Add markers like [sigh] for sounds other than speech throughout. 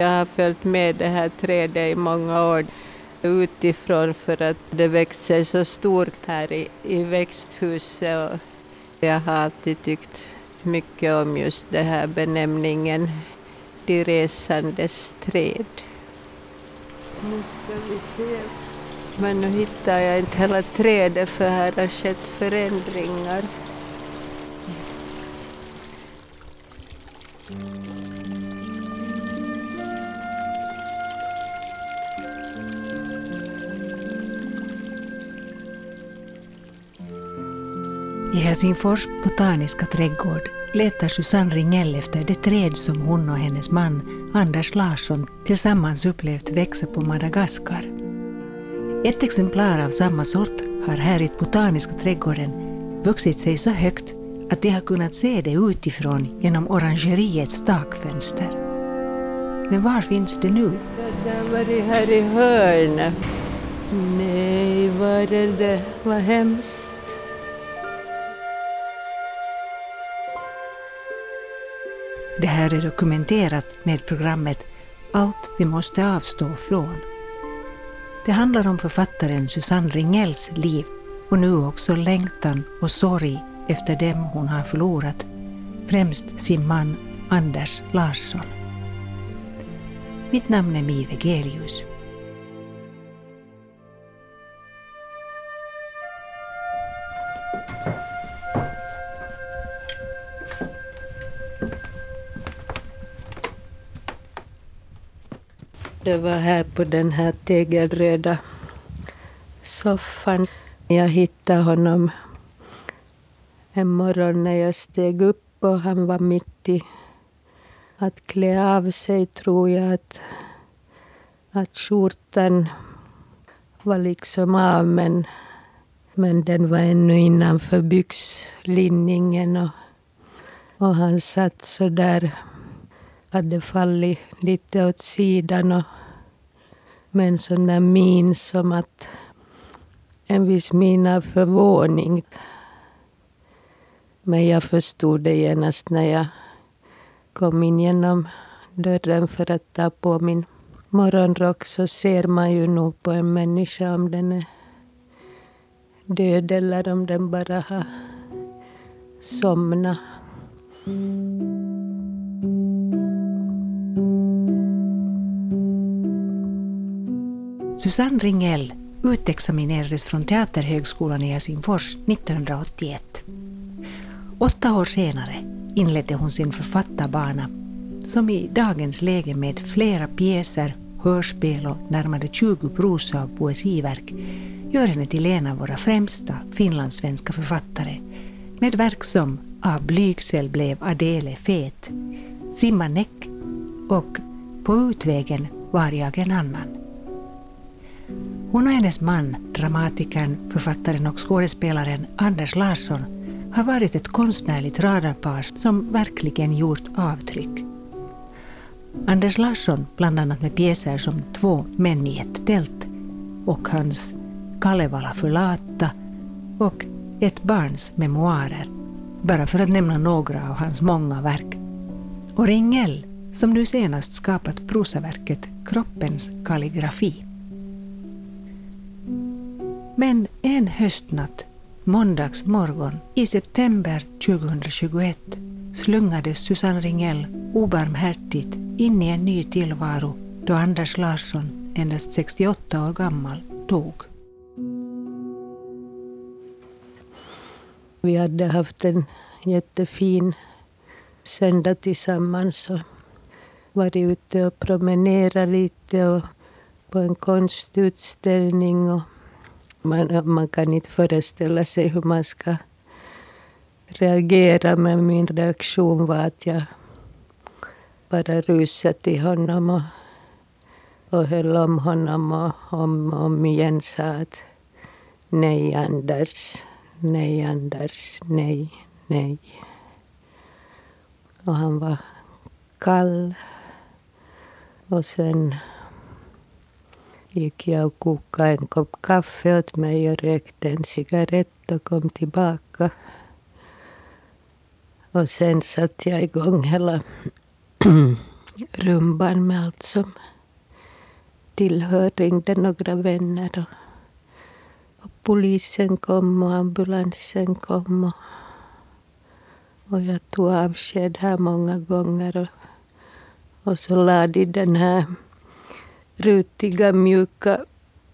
Jag har följt med det här trädet i många år utifrån för att det växt sig så stort här i, i växthuset. Och jag har alltid tyckt mycket om just den här benämningen De resandes träd. Nu ska vi se. Men nu hittar jag inte hela trädet för här har skett förändringar. I Helsingfors botaniska trädgård letar Susanne Ringell efter det träd som hon och hennes man Anders Larsson tillsammans upplevt växa på Madagaskar. Ett exemplar av samma sort har här i Botaniska trädgården vuxit sig så högt att de har kunnat se det utifrån genom orangeriets takfönster. Men var finns det nu? Det har varit här i hörnet. Nej, var är det? Vad hemskt. Det här är dokumenterat med programmet Allt vi måste avstå från. Det handlar om författaren Susanne Ringells liv och nu också längtan och sorg efter dem hon har förlorat, främst sin man Anders Larsson. Mitt namn är Mi Gelius. Det var här på den här tegelröda soffan. Jag hittade honom en morgon när jag steg upp och han var mitt i att klä av sig, tror jag. Att, att skjortan var liksom av men, men den var ännu innanför byxlinningen. Och, och han satt så där hade fallit lite åt sidan och med en sån där min som att en viss min av förvåning. Men jag förstod det genast när jag kom in genom dörren för att ta på min morgonrock så ser man ju nog på en människa om den är död eller om den bara har somnat. Susanne Ringell utexaminerades från Teaterhögskolan i Helsingfors 1981. Åtta år senare inledde hon sin författarbana som i dagens läge med flera pjäser, hörspel och närmare 20 prosa och poesiverk gör henne till en av våra främsta finlandssvenska författare med verk som Av blygsel blev Adele fet, Simma näck och På utvägen var jag en annan. Hon och hennes man, dramatikern, författaren och skådespelaren Anders Larsson, har varit ett konstnärligt radarpar som verkligen gjort avtryck. Anders Larsson, bland annat med pjäser som Två män i ett tält och hans Kalevala förlata och Ett barns memoarer, bara för att nämna några av hans många verk. Och Ringell, som nu senast skapat prosaverket Kroppens kalligrafi. Men en höstnatt, måndagsmorgon i september 2021 slungades Susanne Ringell obarmhärtigt in i en ny tillvaro då Anders Larsson, endast 68 år gammal, dog. Vi hade haft en jättefin söndag tillsammans och varit ute och promenerat lite och på en konstutställning. Och man, man kan inte föreställa sig hur man ska reagera men min reaktion var att jag bara rusade till honom och, och höll om honom och om och om igen sa att nej Anders, nej Anders, nej, nej. Och han var kall. Och sen gick jag och kokade en kopp kaffe åt mig och rökte en cigarett och kom tillbaka. Och sen satte jag igång hela [clears throat] rumban med allt som tillhör. Ringde några vänner. Och, och polisen kom och ambulansen kom. Och, och jag tog avsked här många gånger. Och, och så lade de den här rutiga mjuka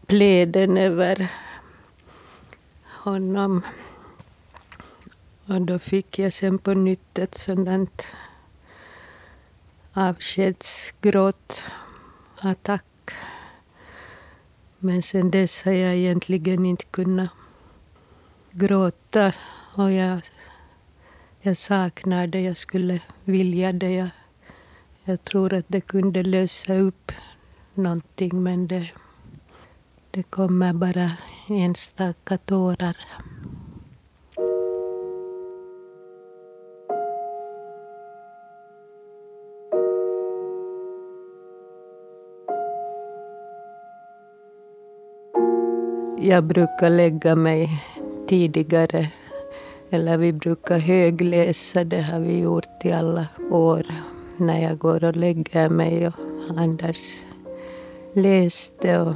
pläden över honom. Och då fick jag sen på nytt ett sådant avskedsgråtattack. Men sen dess har jag egentligen inte kunnat gråta. Och jag, jag saknar det, jag skulle vilja det. Jag, jag tror att det kunde lösa upp någonting men det, det kommer bara enstaka tårar. Jag brukar lägga mig tidigare, eller vi brukar högläsa, det har vi gjort i alla år, när jag går och lägger mig och Anders läste och,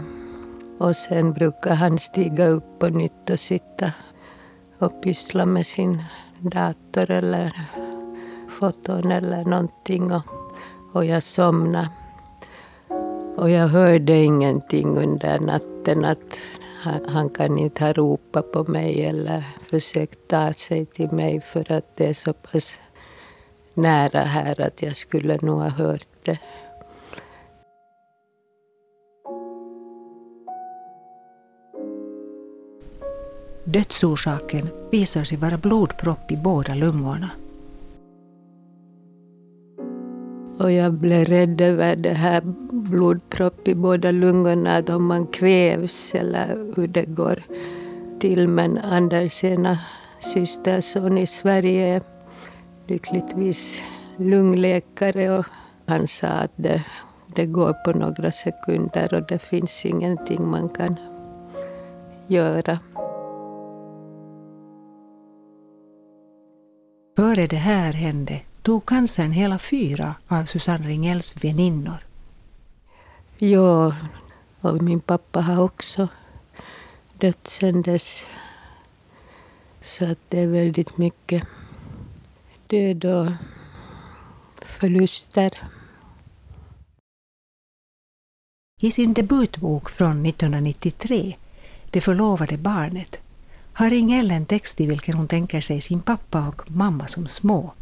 och sen brukar han stiga upp på nytt och sitta och pyssla med sin dator eller foton eller någonting och, och jag somnade. Och jag hörde ingenting under natten att han, han kan inte ha ropat på mig eller försökt ta sig till mig för att det är så pass nära här att jag skulle nog ha hört det. Dödsorsaken visar sig vara blodpropp i båda lungorna. Och jag blev rädd över det här blodpropp i båda lungorna, att om man kvävs eller hur det går till. Men Anders ena systerson i Sverige är lyckligtvis lungläkare och han sa att det, det går på några sekunder och det finns ingenting man kan göra. Före det här hände tog cancern hela fyra av Susanne Ringells väninnor. Ja, och min pappa har också dött sen dess. Så att det är väldigt mycket död och förluster. I sin debutbok från 1993, Det förlovade barnet, har Ringell en text i vilken hon tänker sig sin pappa och mamma som små.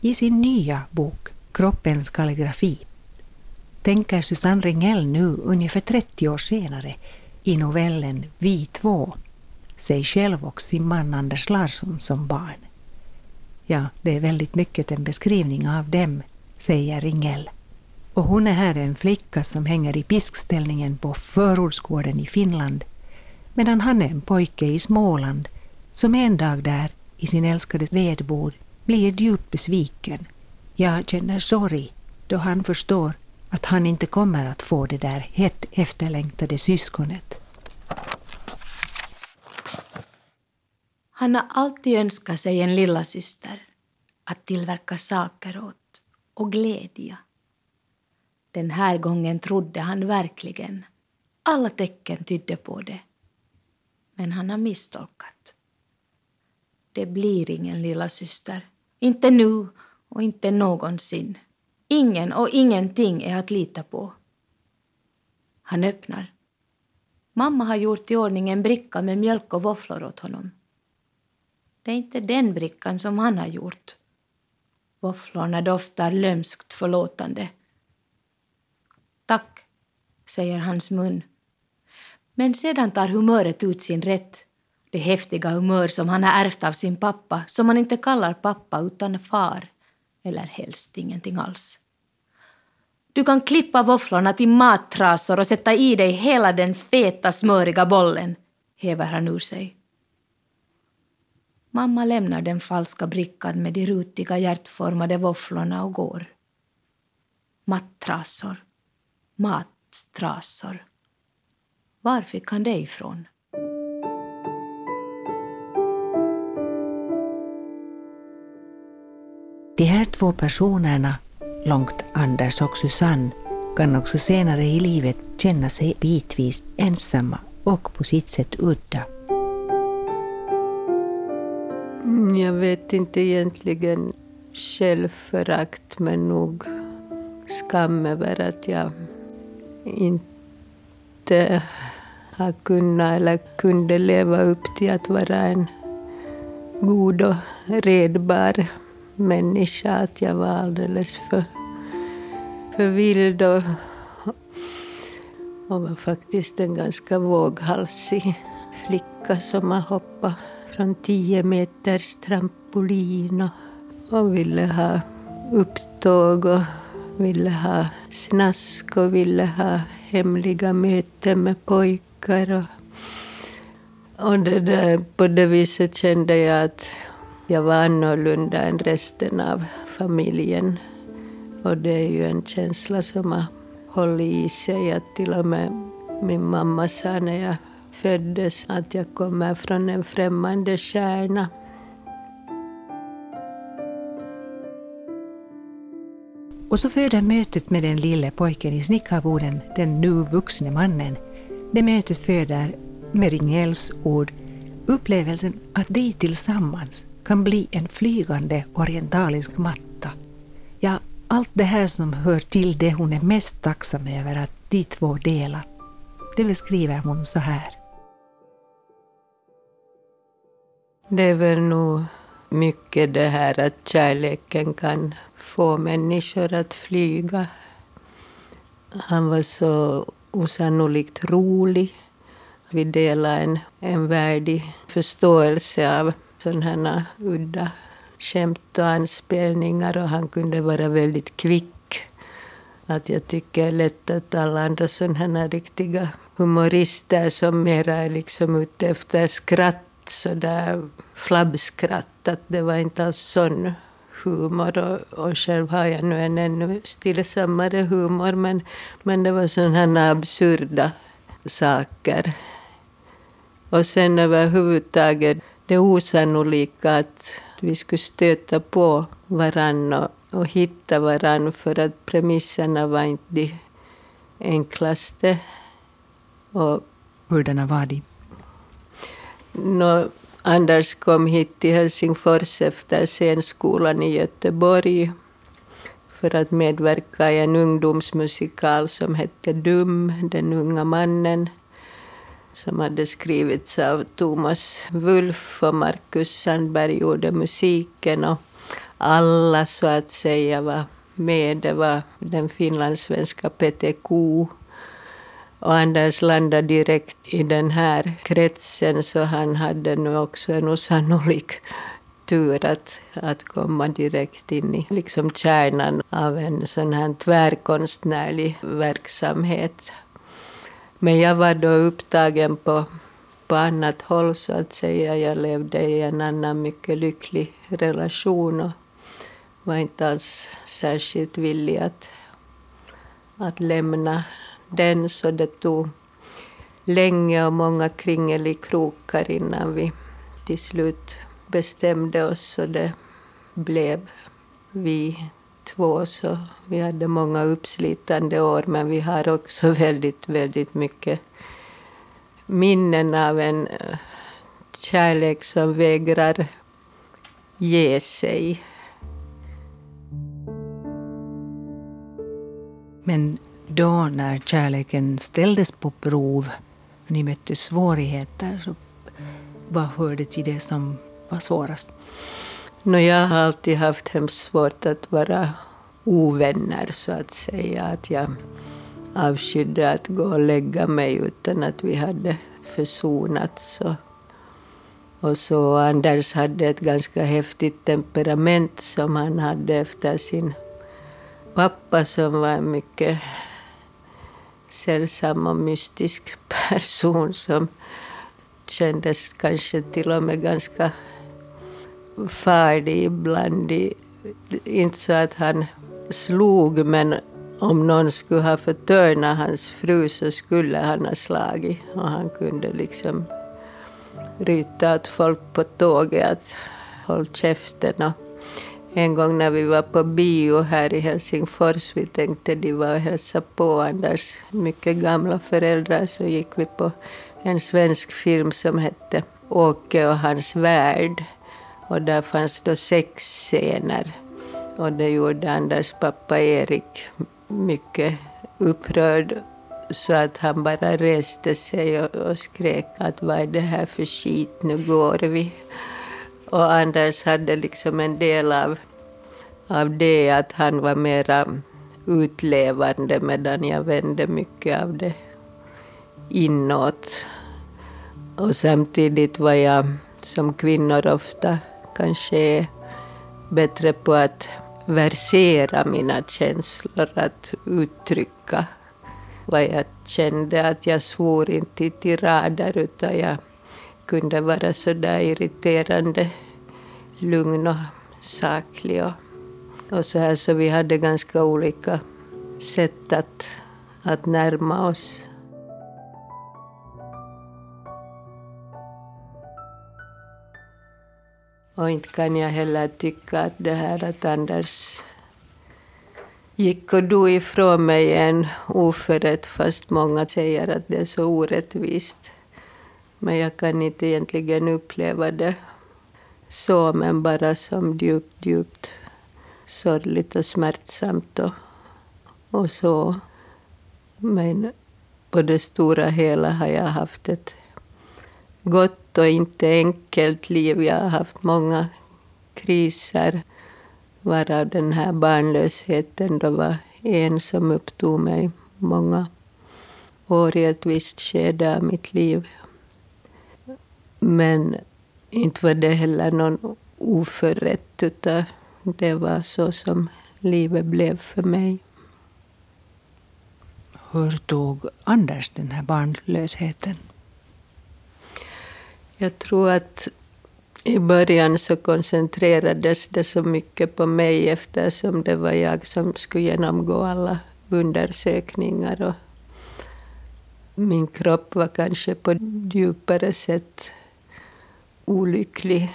I sin nya bok Kroppens kalligrafi tänker Susanne Ringell nu ungefär 30 år senare i novellen Vi två sig själv och sin man Anders Larsson som barn. Ja, det är väldigt mycket en beskrivning av dem, säger Ringell. Och hon är här en flicka som hänger i piskställningen på förortsgården i Finland medan han är en pojke i Småland som en dag där i sin älskade vedbod blir djupt besviken. Jag känner sorg då han förstår att han inte kommer att få det där hett efterlängtade syskonet. Han har alltid önskat sig en lilla syster att tillverka saker åt och glädja. Den här gången trodde han verkligen. Alla tecken tydde på det. Men han har misstolkat. Det blir ingen lilla syster. Inte nu och inte någonsin. Ingen och ingenting är att lita på. Han öppnar. Mamma har gjort i ordning en bricka med mjölk och våfflor åt honom. Det är inte den brickan som han har gjort. Våfflorna doftar lömskt förlåtande. Tack, säger hans mun. Men sedan tar humöret ut sin rätt det häftiga humör som han har ärvt av sin pappa, som han inte kallar pappa utan far, eller helst ingenting alls. Du kan klippa våfflorna till mattrasor och sätta i dig hela den feta smöriga bollen, häver han ur sig. Mamma lämnar den falska brickan med de rutiga hjärtformade våfflorna och går. Mattrasor. Mattrasor. Var fick han det ifrån? De här två personerna långt Anders och Susanne kan också senare i livet känna sig bitvis ensamma och på sitt sätt udda. Mm, jag vet inte egentligen självförakt men nog skam över att jag inte har kunnat eller kunde leva upp till att vara en god och redbar människa. Att jag var alldeles för, för vild och, och var faktiskt en ganska våghalsig flicka som har hoppat från tio meters trampolin och, och ville ha upptåg och ville ha snask och ville ha hemliga möten med pojkar. Och, och det där, på det viset kände jag att jag var annorlunda än resten av familjen. Och det är ju en känsla som har hållit i sig. Att till och med min mamma sa när jag föddes att jag kommer från en främmande stjärna. Och så föder mötet med den lille pojken i snickarboden den nu vuxne mannen. Det mötet föder, med Ringels ord, upplevelsen att de tillsammans kan bli en flygande orientalisk matta. Ja, allt det här som hör till det hon är mest tacksam över att de två delar. Det beskriver hon så här. Det är väl nog mycket det här att kärleken kan få människor att flyga. Han var så osannolikt rolig. Vi delar en, en värdig förståelse av sådana här udda skämt och anspelningar och han kunde vara väldigt kvick. Att jag tycker det är lätt att alla andra sådana här riktiga humorister som mera är liksom ute efter skratt, sådär flabbskratt, att det var inte alls sån humor och, och själv har jag nu en ännu stillsammare humor men, men det var sådana här absurda saker. Och sen överhuvudtaget det osannolika att vi skulle stöta på varann och, och hitta varann för att premisserna var inte de enklaste. Och, Hurdana var de? No, Anders kom hit till Helsingfors efter scenskolan i Göteborg för att medverka i en ungdomsmusikal som hette Dum, den unga mannen som hade skrivits av Thomas Wulf och Marcus Sandberg gjorde musiken och alla så att säga var med. Det var den finlandssvenska PTK och Anders landade direkt i den här kretsen så han hade nu också en osannolik tur att, att komma direkt in i liksom kärnan av en sån här tvärkonstnärlig verksamhet. Men jag var då upptagen på, på annat håll så att säga. Jag levde i en annan mycket lycklig relation och var inte alls särskilt villig att, att lämna den. Så det tog länge och många kringelikrokar innan vi till slut bestämde oss så det blev vi två så vi hade många uppslitande år men vi har också [laughs] väldigt, väldigt mycket minnen av en eh, kärlek som vägrar ge sig. Men då när kärleken ställdes på prov och ni mötte svårigheter, så vad hörde till det som var svårast? No, jag har alltid haft hemskt svårt att vara ovänner så att säga. Att jag avskydde att gå och lägga mig utan att vi hade försonats. Och, och så Anders hade ett ganska häftigt temperament som han hade efter sin pappa som var en mycket sällsam och mystisk person som kändes kanske till och med ganska färdig ibland. Inte så att han slog, men om någon skulle ha förtörnat hans fru så skulle han ha slagit. Och han kunde liksom ryta åt folk på tåget att håll käften. Och en gång när vi var på bio här i Helsingfors, vi tänkte de var och hälsade på Anders mycket gamla föräldrar, så gick vi på en svensk film som hette Åke och hans värld. Och där fanns då sex scener. Och det gjorde Anders pappa Erik mycket upprörd så att han bara reste sig och, och skrek att vad är det här för skit, nu går vi. Och Anders hade liksom en del av, av det att han var mera utlevande medan jag vände mycket av det inåt. Och samtidigt var jag, som kvinnor ofta kanske är, bättre på att versera mina känslor, att uttrycka vad jag kände. Att jag svor inte i tirader utan jag kunde vara så där irriterande lugn och saklig. Och, och så här så vi hade ganska olika sätt att, att närma oss. Och inte kan jag heller tycka att det här att Anders gick och dog ifrån mig en oförrätt fast många säger att det är så orättvist. Men jag kan inte egentligen uppleva det så, men bara som djupt, djupt sorgligt och smärtsamt och, och så. Men på det stora hela har jag haft ett gott och inte enkelt liv. Jag har haft många kriser varav den här barnlösheten då var en som upptog mig många år i ett visst skede av mitt liv. Men inte var det heller någon oförrätt, utan det var så som livet blev för mig. Hur tog Anders den här barnlösheten? Jag tror att i början så koncentrerades det så mycket på mig eftersom det var jag som skulle genomgå alla undersökningar. Och min kropp var kanske på djupare sätt olycklig.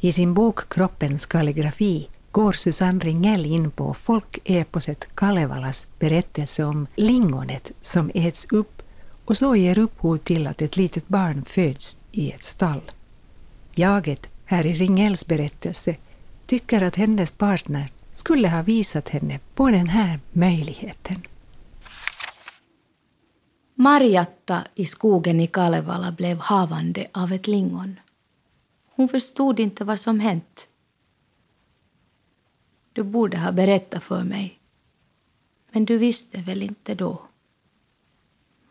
I sin bok Kroppens kalligrafi går Susanne Ringell in på folkeposet Kalevalas berättelse om lingonet som äts upp och så ger upphov till att ett litet barn föds i ett stall. Jaget, här i Ringells berättelse, tycker att hennes partner skulle ha visat henne på den här möjligheten. Marjatta i skogen i Kalevala blev havande av ett lingon. Hon förstod inte vad som hänt. Du borde ha berättat för mig. Men du visste väl inte då?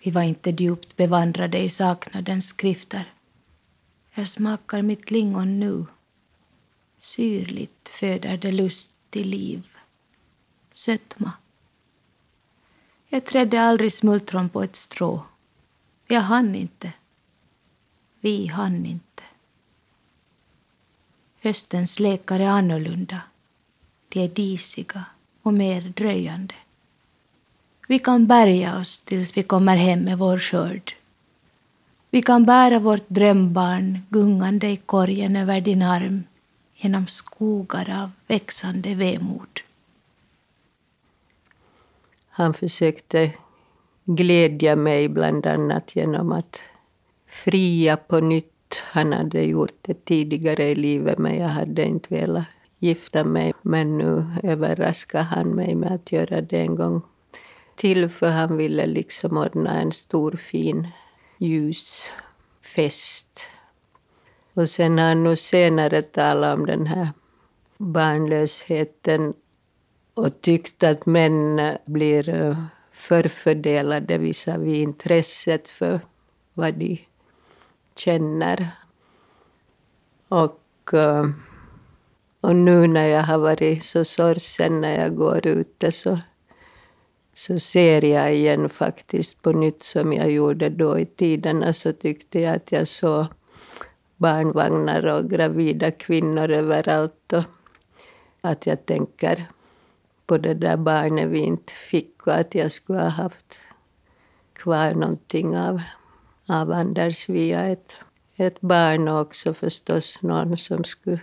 Vi var inte djupt bevandrade i saknadens skrifter. Jag smakar mitt lingon nu. Syrligt föder det lust till liv. Sötma. Jag trädde aldrig smultron på ett strå. Jag hann inte. Vi hann inte. Höstens lekar är annorlunda. De är disiga och mer dröjande. Vi kan bärga oss tills vi kommer hem med vår skörd. Vi kan bära vårt drömbarn gungande i korgen över din arm genom skogar av växande vemod. Han försökte glädja mig bland annat genom att fria på nytt. Han hade gjort det tidigare i livet men jag hade inte velat gifta mig. Men nu överraskade han mig med att göra det en gång till för han ville liksom ordna en stor fin ljusfest. Och sen har han nog senare talat om den här barnlösheten och tyckt att män blir eh, förfördelade visavi intresset för vad de känner. Och, eh, och nu när jag har varit så sorgsen när jag går ute så så ser jag igen faktiskt på nytt som jag gjorde då i tiderna så tyckte jag att jag såg barnvagnar och gravida kvinnor överallt. Och att jag tänker på det där barnet vi inte fick och att jag skulle ha haft kvar någonting av, av Anders via ett, ett barn och också förstås någon som skulle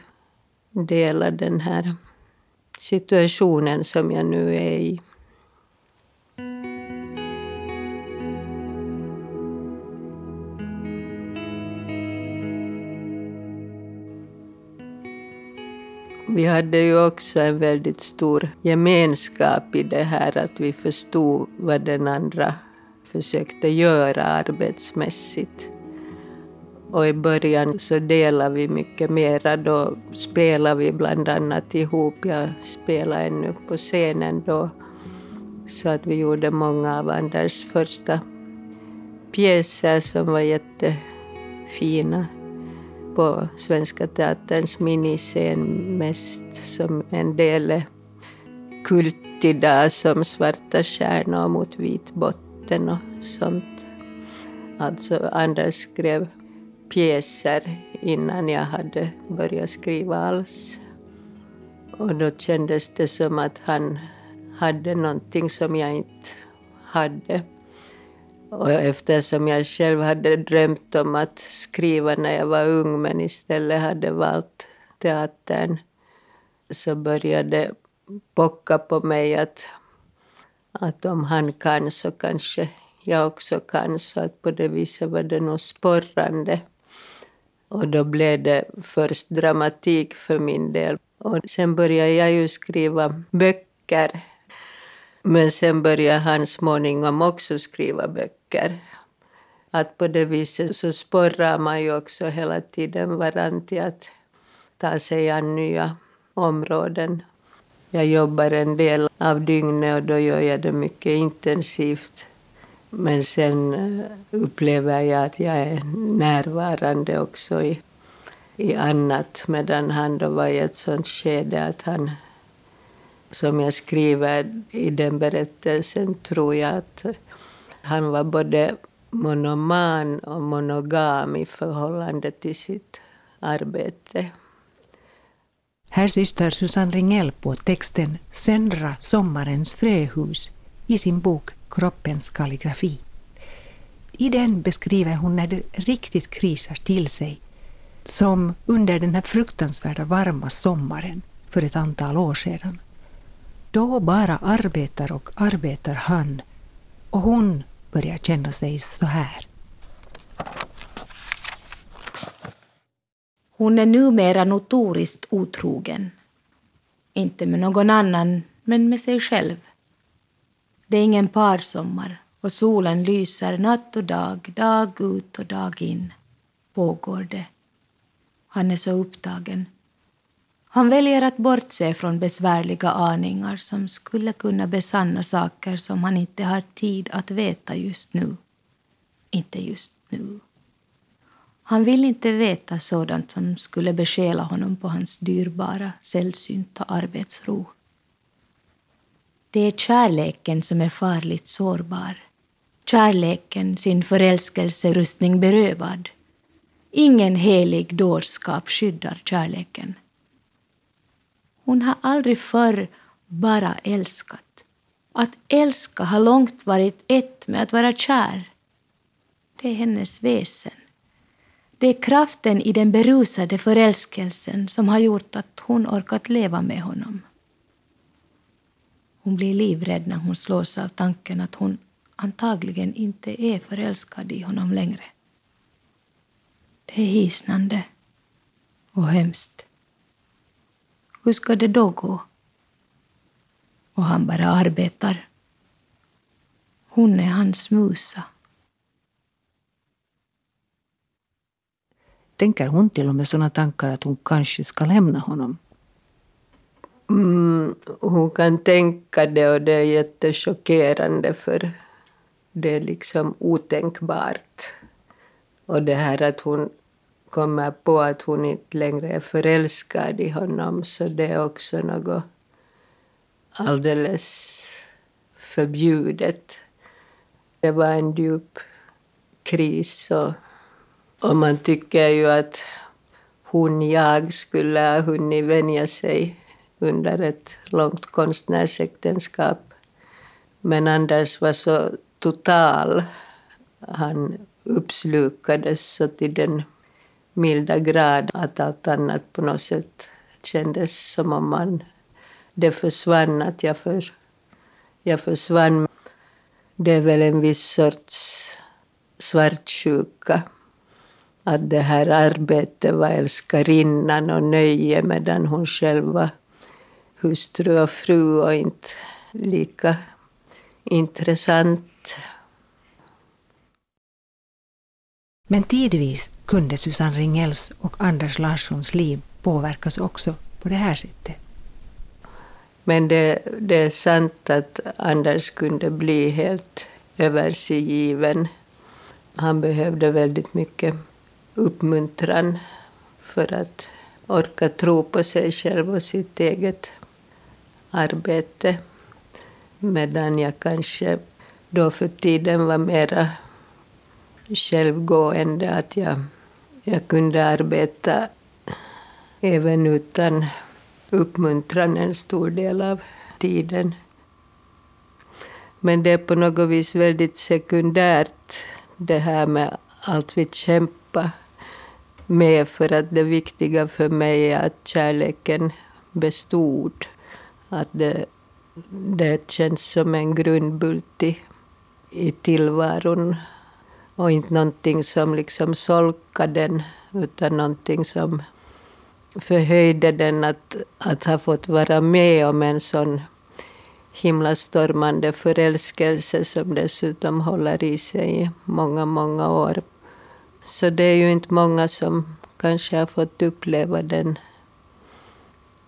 dela den här situationen som jag nu är i. Vi hade ju också en väldigt stor gemenskap i det här att vi förstod vad den andra försökte göra arbetsmässigt. Och i början så delade vi mycket mera. Då spelade vi bland annat ihop. Jag spelade ännu på scenen då. Så att vi gjorde många av Anders första pjäser som var jättefina på Svenska Teaterns miniscen mest som en del kultida som Svarta stjärnor mot vit botten och sånt. Alltså Anders skrev pjäser innan jag hade börjat skriva alls. Och då kändes det som att han hade någonting som jag inte hade. Och eftersom jag själv hade drömt om att skriva när jag var ung men istället hade valt teatern så började pocka på mig att, att om han kan så kanske jag också kan. Så att på det viset var det nog sporrande. Och då blev det först dramatik för min del. Och sen började jag ju skriva böcker. Men sen började han småningom också skriva böcker. Att på det viset så sporrar man ju också hela tiden varandra till att ta sig an nya områden. Jag jobbar en del av dygnet och då gör jag det mycket intensivt. Men sen eh, upplever jag att jag är närvarande också i, i annat medan han då var i ett sånt skede att han, som jag skriver i den berättelsen, tror jag att han var både monoman och monogam i förhållande till sitt arbete. Här syster Susanne Ringell på texten Söndra sommarens fröhus i sin bok kroppens kalligrafi. I den beskriver hon när det riktigt krisar till sig, som under den här fruktansvärda varma sommaren för ett antal år sedan. Då bara arbetar och arbetar han och hon börjar känna sig så här. Hon är numera notoriskt otrogen. Inte med någon annan, men med sig själv. Det är ingen parsommar och solen lyser natt och dag, dag ut och dag in. Pågår det. Han är så upptagen. Han väljer att bortse från besvärliga aningar som skulle kunna besanna saker som han inte har tid att veta just nu. Inte just nu. Han vill inte veta sådant som skulle besjäla honom på hans dyrbara, sällsynta arbetsro. Det är kärleken som är farligt sårbar. Kärleken sin förälskelserustning berövad. Ingen helig dårskap skyddar kärleken. Hon har aldrig förr bara älskat. Att älska har långt varit ett med att vara kär. Det är hennes väsen. Det är kraften i den berusade förälskelsen som har gjort att hon orkat leva med honom. Hon blir livrädd när hon slås av tanken att hon antagligen inte är förälskad i honom längre. Det är hisnande och hemskt. Hur ska det då gå? Och han bara arbetar. Hon är hans musa. Tänker hon till och med sådana tankar att hon kanske ska lämna honom? Mm, hon kan tänka det och det är jättechockerande för det är liksom otänkbart. Och det här att hon kommer på att hon inte längre är förälskad i honom så det är också något alldeles förbjudet. Det var en djup kris och, och man tycker ju att hon, jag, skulle ha hunnit vänja sig under ett långt konstnärsäktenskap. Men Anders var så total. Han uppslukades så till den milda grad att allt annat på något sätt kändes som om man, det försvann, att jag, för, jag försvann. Det är väl en viss sorts svartsjuka. Att det här arbetet var älskarinnan och nöje medan hon själv var hustru och fru och inte lika intressant. Men tidvis kunde Susanne Ringells och Anders Larssons liv påverkas också på det här sättet. Men det, det är sant att Anders kunde bli helt översiggiven. Han behövde väldigt mycket uppmuntran för att orka tro på sig själv och sitt eget arbete. Medan jag kanske då för tiden var mera självgående. Att jag, jag kunde arbeta även utan uppmuntran en stor del av tiden. Men det är på något vis väldigt sekundärt det här med allt vi kämpar med för att det viktiga för mig är att kärleken bestod. Att det, det känns som en grundbult i, i tillvaron och inte någonting som liksom solkade den utan någonting som förhöjde den att, att ha fått vara med om en sån himlastormande förälskelse som dessutom håller i sig i många, många år. Så det är ju inte många som kanske har fått uppleva den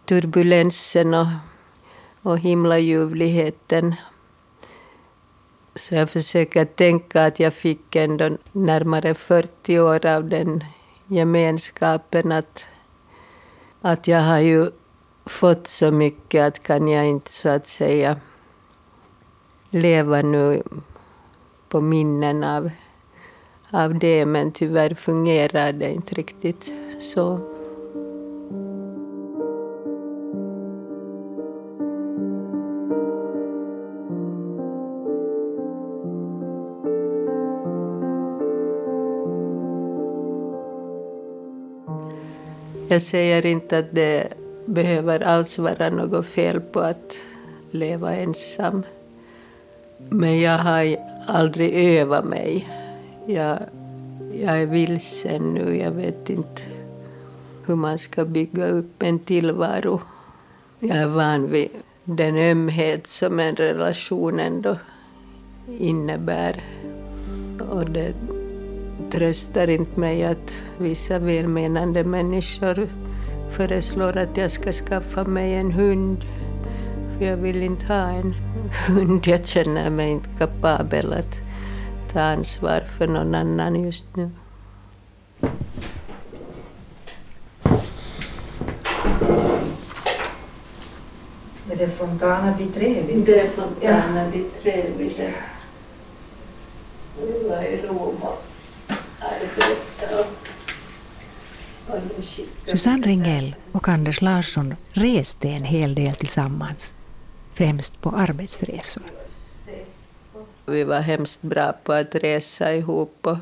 turbulensen och, och himlaljuvligheten. Så jag försöker tänka att jag fick ändå närmare 40 år av den gemenskapen. Att, att jag har ju fått så mycket att kan jag inte så att säga leva nu på minnen av, av det. Men tyvärr fungerar det inte riktigt så. Jag säger inte att det behöver alls vara något fel på att leva ensam. Men jag har aldrig övat mig. Jag, jag är vilsen nu. Jag vet inte hur man ska bygga upp en tillvaro. Jag är van vid den ömhet som en relation ändå innebär. Och det tröstar inte mig att vissa välmenande människor föreslår att jag ska skaffa mig en hund. För jag vill inte ha en hund. Jag känner mig inte kapabel att ta ansvar för någon annan just nu. Är det Fontana di Trevi? Det är Fontana di Trevi. Vi var i Rom och arbetade. Susanne Ringell och Anders Larsson reste en hel del tillsammans, främst på arbetsresor. Vi var hemskt bra på att resa ihop och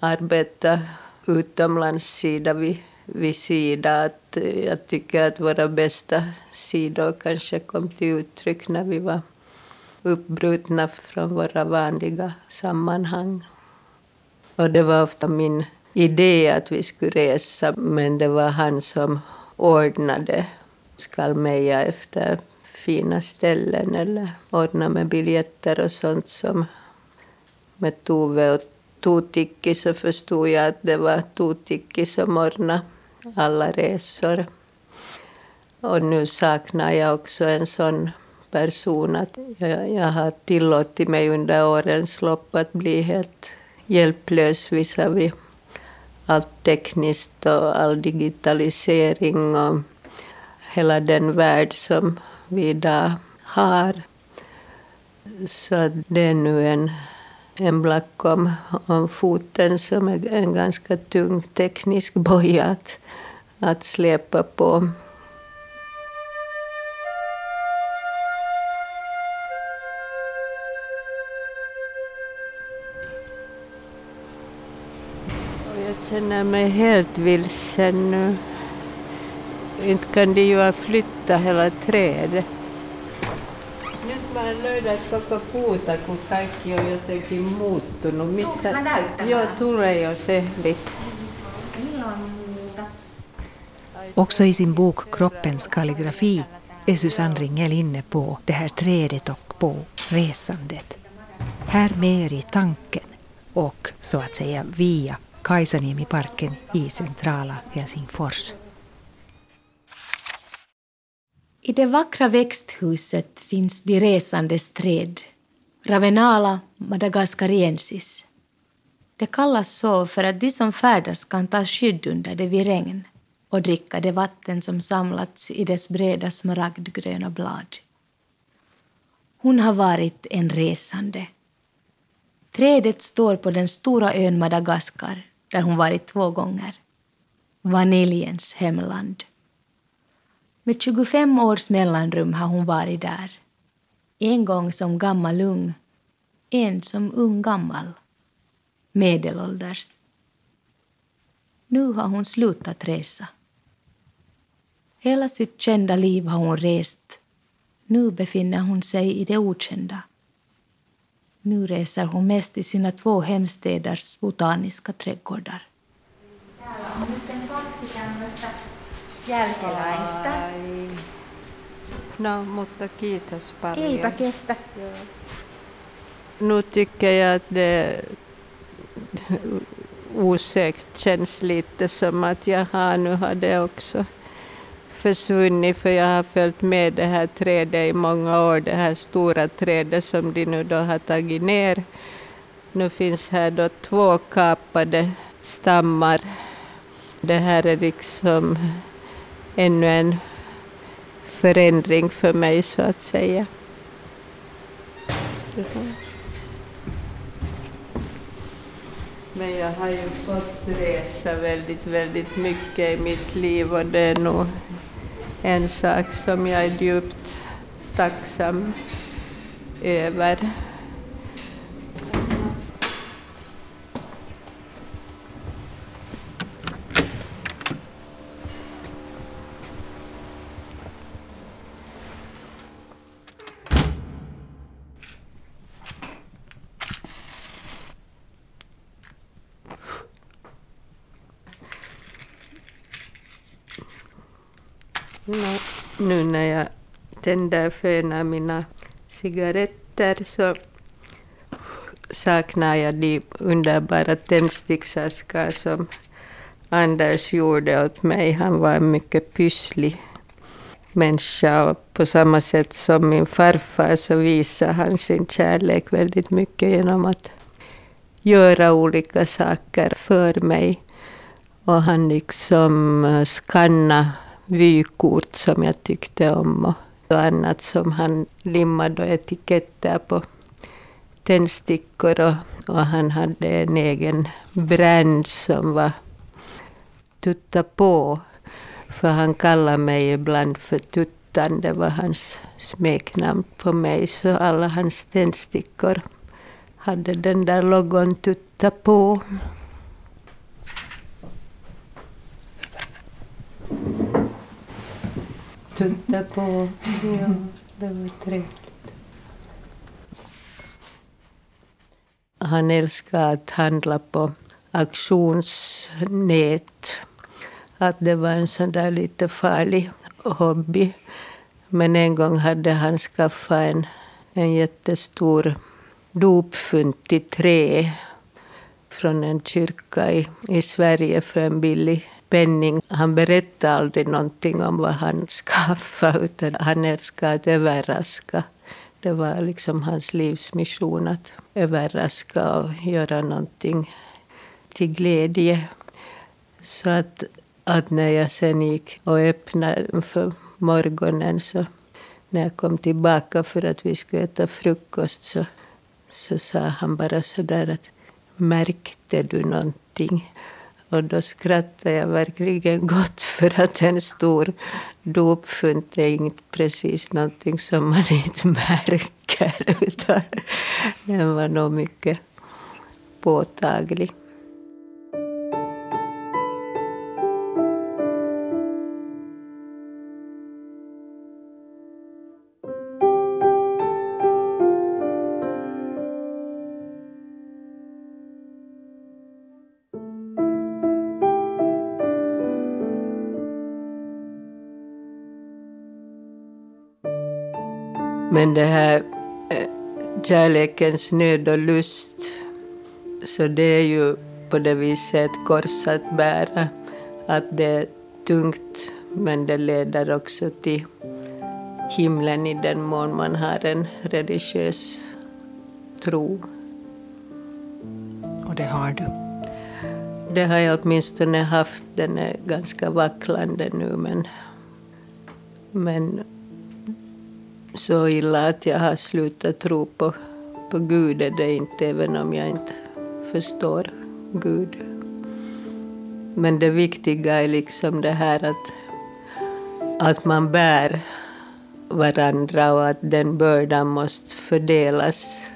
arbeta utomlands sida vid, vid sida. Att jag tycker att våra bästa sidor kanske kom till uttryck när vi var uppbrutna från våra vanliga sammanhang. Och det var ofta min idé att vi skulle resa men det var han som ordnade Skalmeja efter fina ställen eller ordna med biljetter och sånt som med Tove och Tutikki så förstod jag att det var Tutikki som ordnade alla resor. Och nu saknar jag också en sån person att jag, jag har tillåtit mig under årens lopp att bli helt hjälplös visavi allt tekniskt och all digitalisering och hela den värld som vi idag har. Så det är nu en, en black om, om foten som är en ganska tung teknisk boja att, att släpa på. Känner mig helt vilsen nu. inte kan de ju ha flyttat hela trädet. Nyt mä löydän koko puuta, kun kaikki on jotenkin muuttunut. Missä... Joo, tulee jo sehdit. Också i sin bok Kroppens kalligrafi är Susanne Ringel inne på det här trädet och på resandet. Här mer i tanken och så att säga via Kajsaniemiparken i centrala Helsingfors. I det vackra växthuset finns de resandes träd, Ravenala madagascariensis. Det kallas så för att de som färdas kan ta skydd under det vid regn och dricka det vatten som samlats i dess breda smaragdgröna blad. Hon har varit en resande. Trädet står på den stora ön Madagaskar, där hon varit två gånger. Vaniljens hemland. Med 25 års mellanrum har hon varit där. En gång som gammal ung, en som ung gammal. Medelålders. Nu har hon slutat resa. Hela sitt kända liv har hon rest. Nu befinner hon sig i det okända. Nu reser hon mest i sina två hemstäders botaniska trädgårdar. Täällä on nyt kaksi tämmöistä jälkeläistä. No, mutta kiitos paljon. Eipä kestä. Nu tycker jag att det [laughs] osökt känns lite som att jaha, nu har det också försvunnit för jag har följt med det här trädet i många år, det här stora trädet som de nu då har tagit ner. Nu finns här då två kapade stammar. Det här är liksom ännu en förändring för mig så att säga. Men jag har ju fått resa väldigt, väldigt mycket i mitt liv och det är nog en sak som jag är djupt tacksam över. No, nu när jag tänder för en av mina cigaretter så saknar jag de underbara tändsticksaskar som Anders gjorde åt mig. Han var en mycket pysslig människa och på samma sätt som min farfar så visade han sin kärlek väldigt mycket genom att göra olika saker för mig. Och han liksom eh, skanna vykort som jag tyckte om och och annat som han limmade etiketter på tändstickor och, och han hade en egen brand som var Tutta på. För han kallade mig ibland för Tuttan, det var hans smeknamn på mig. Så alla hans tändstickor hade den där logon Tutta på. Tutta på. Ja, det var trevligt. Han älskade att handla på auktionsnät. Att det var en sån där lite farlig hobby. Men en gång hade han skaffat en, en jättestor dopfunt i trä från en kyrka i, i Sverige för en billig penning. Han berättade aldrig någonting om vad han skaffade utan han älskade att överraska. Det var liksom hans livsmission att överraska och göra någonting till glädje. Så att, att när jag sen gick och öppnade för morgonen så när jag kom tillbaka för att vi skulle äta frukost så, så sa han bara så där att märkte du någonting? Och då skrattade jag verkligen gott för att en stor dopfunt är inte precis någonting som man inte [laughs] märker. Utan den var nog mycket påtaglig. Men det här eh, kärlekens nöd och lust, så det är ju på det viset ett kors att bära. Att det är tungt, men det leder också till himlen i den mån man har en religiös tro. Och det har du? Det har jag åtminstone haft. Den är ganska vacklande nu men, men så illa att jag har slutat tro på, på Gud är det inte, även om jag inte förstår Gud. Men det viktiga är liksom det här att, att man bär varandra och att den bördan måste fördelas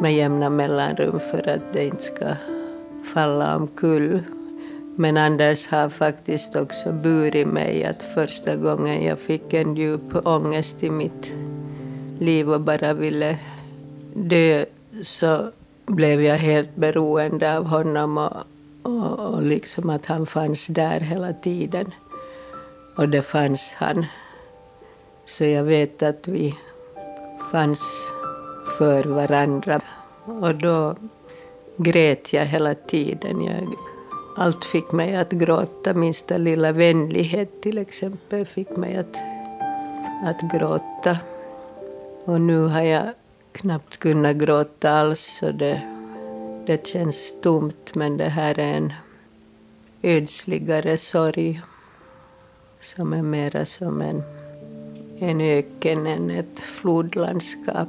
med jämna mellanrum för att det inte ska falla omkull. Men Anders har faktiskt också burit mig att första gången jag fick en djup ångest i mitt liv och bara ville dö så blev jag helt beroende av honom och, och, och liksom att han fanns där hela tiden. Och det fanns han. Så jag vet att vi fanns för varandra. Och då grät jag hela tiden. Jag, allt fick mig att gråta. Minsta lilla vänlighet till exempel fick mig att, att gråta. Och nu har jag knappt kunnat gråta alls. Och det, det känns tomt, men det här är en ödsligare sorg som är mera som en, en öken än ett flodlandskap.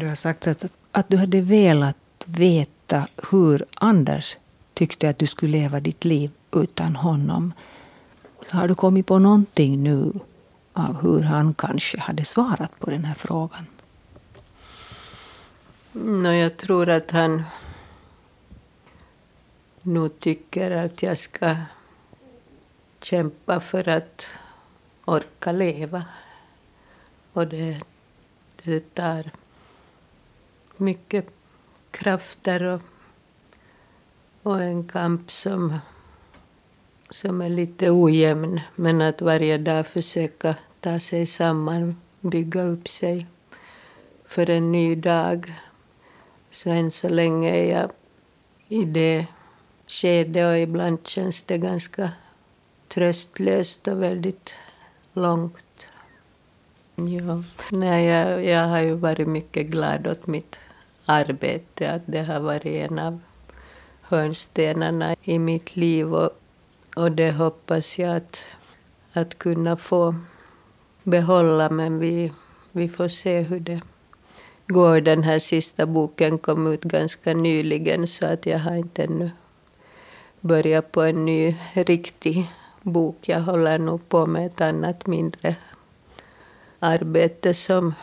Du har sagt att, att du hade velat veta hur Anders tyckte att du skulle leva ditt liv utan honom. Har du kommit på någonting nu av hur han kanske hade svarat på den här frågan? No, jag tror att han nog tycker att jag ska kämpa för att orka leva. Och det, det tar mycket krafter och, och en kamp som, som är lite ojämn. Men att varje dag försöka ta sig samman, bygga upp sig för en ny dag. Så än så länge är jag i det skedet och ibland känns det ganska tröstlöst och väldigt långt. Ja. Nej, jag, jag har ju varit mycket glad åt mitt arbete, att det har varit en av hörnstenarna i mitt liv och, och det hoppas jag att, att kunna få behålla men vi, vi får se hur det går. Den här sista boken kom ut ganska nyligen så att jag har inte ännu börjat på en ny riktig bok. Jag håller nog på med ett annat mindre arbete som,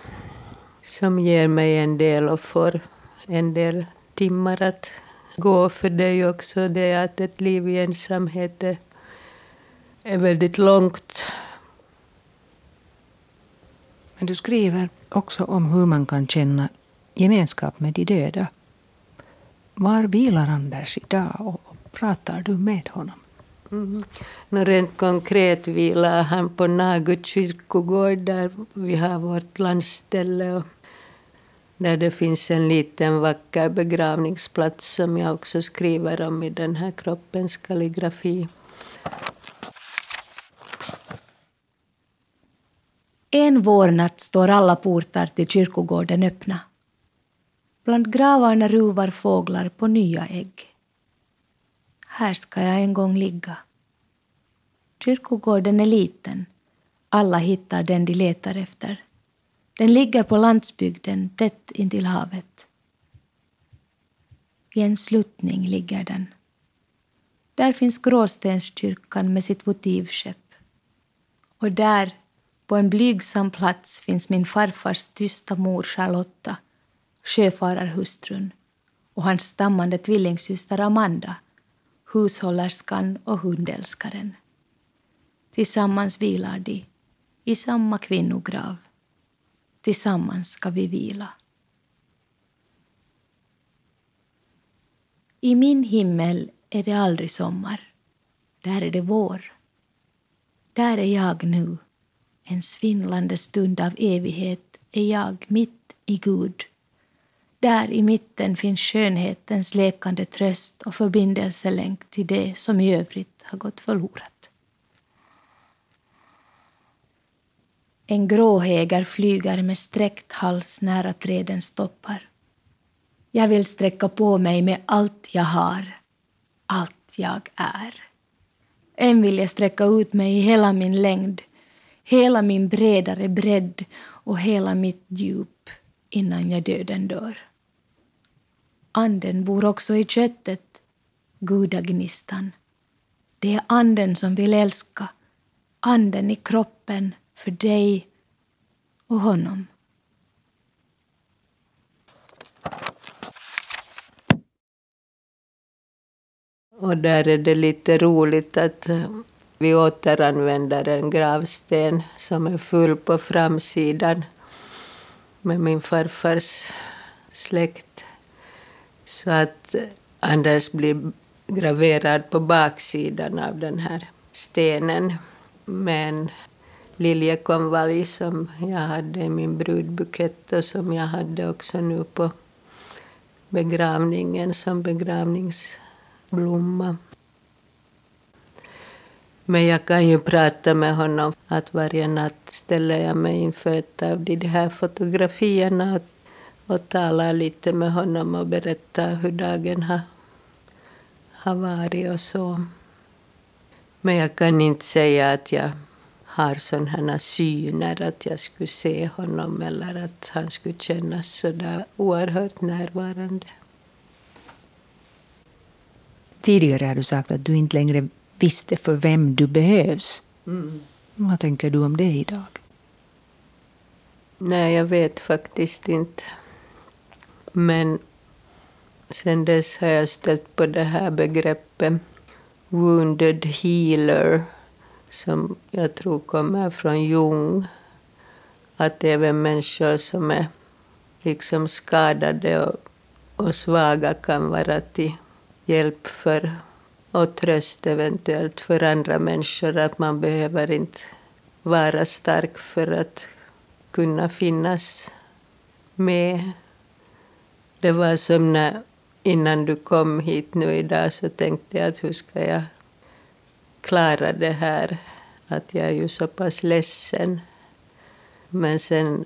som ger mig en del och får en del timmar att gå. För är ju också det att ett liv i ensamhet är väldigt långt. Men du skriver också om hur man kan känna gemenskap med de döda. Var vilar Anders idag och pratar du med honom? Mm. No, rent konkret vilar han på Nagu kyrkogård där vi har vårt landställe. Där det finns en liten vacker begravningsplats som jag också skriver om i den här kroppens kalligrafi. En vårnatt står alla portar till kyrkogården öppna. Bland gravarna ruvar fåglar på nya ägg. Här ska jag en gång ligga. Kyrkogården är liten. Alla hittar den de letar efter. Den ligger på landsbygden tätt intill havet. I en sluttning ligger den. Där finns Gråstenskyrkan med sitt votivskepp. Och där, på en blygsam plats, finns min farfars tysta mor Charlotta, sjöfararhustrun, och hans stammande tvillingsyster Amanda, hushållerskan och hundälskaren. Tillsammans vilar de i samma kvinnokrav. Tillsammans ska vi vila. I min himmel är det aldrig sommar. Där är det vår. Där är jag nu. En svindlande stund av evighet är jag mitt i Gud. Där i mitten finns skönhetens lekande tröst och förbindelselänk till det som i övrigt har gått förlorat. En gråhäger flyger med sträckt hals nära trädens stoppar. Jag vill sträcka på mig med allt jag har, allt jag är. Än vill jag sträcka ut mig i hela min längd, hela min bredare bredd och hela mitt djup innan jag döden dör. Anden bor också i köttet, gudagnistan. Det är anden som vill älska, anden i kroppen för dig och honom. Och där är det lite roligt att vi återanvänder en gravsten som är full på framsidan med min farfars släkt. Så att Anders blir graverad på baksidan av den här stenen med en liljekonvalj som jag hade i min brudbukett och som jag hade också nu på begravningen som begravningsblomma. Men jag kan ju prata med honom att varje natt ställer jag mig inför ett av de här fotografierna och, och talar lite med honom och berättar hur dagen har, har varit och så. Men jag kan inte säga att jag har sådana syner att jag skulle se honom eller att han skulle kännas så där oerhört närvarande. Tidigare har du sagt att du inte längre visste för vem du behövs. Mm. Vad tänker du om det idag? Nej, jag vet faktiskt inte. Men sen dess har jag stött på det här begreppet wounded healer som jag tror kommer från Jung. Att även människor som är liksom skadade och, och svaga kan vara till hjälp för och tröst eventuellt för andra människor. Att man behöver inte vara stark för att kunna finnas med. Det var som när, innan du kom hit nu idag så tänkte jag att hur ska jag klara det här? Att jag är ju så pass ledsen. Men sen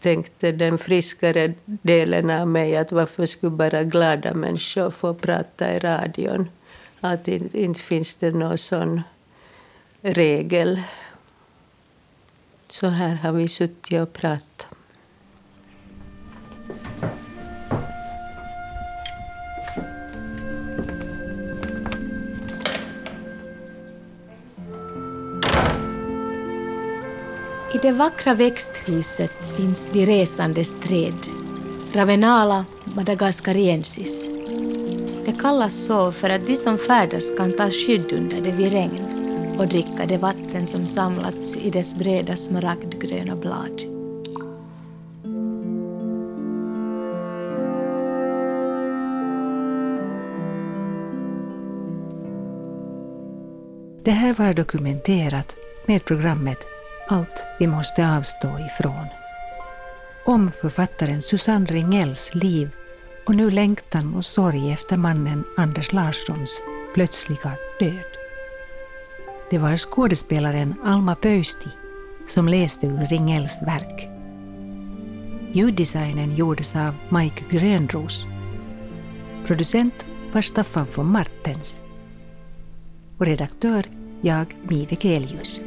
tänkte den friskare delen av mig att varför skulle bara glada människor få prata i radion? Att inte, inte finns det någon sån regel. Så här har vi suttit och pratat. I det vackra växthuset finns de resandes träd, Ravenala madagascariensis. Det kallas så för att de som färdas kan ta skydd under det vid regn och dricka det vatten som samlats i dess breda smaragdgröna blad. Det här var dokumenterat med programmet allt vi måste avstå ifrån. Om författaren Susanne Ringells liv och nu längtan och sorg efter mannen Anders Larssons plötsliga död. Det var skådespelaren Alma Pöysti som läste ur Ringells verk. Ljuddesignen gjordes av Mike Grönros. Producent var Staffan von Martens. Och redaktör jag, Mive Gelius.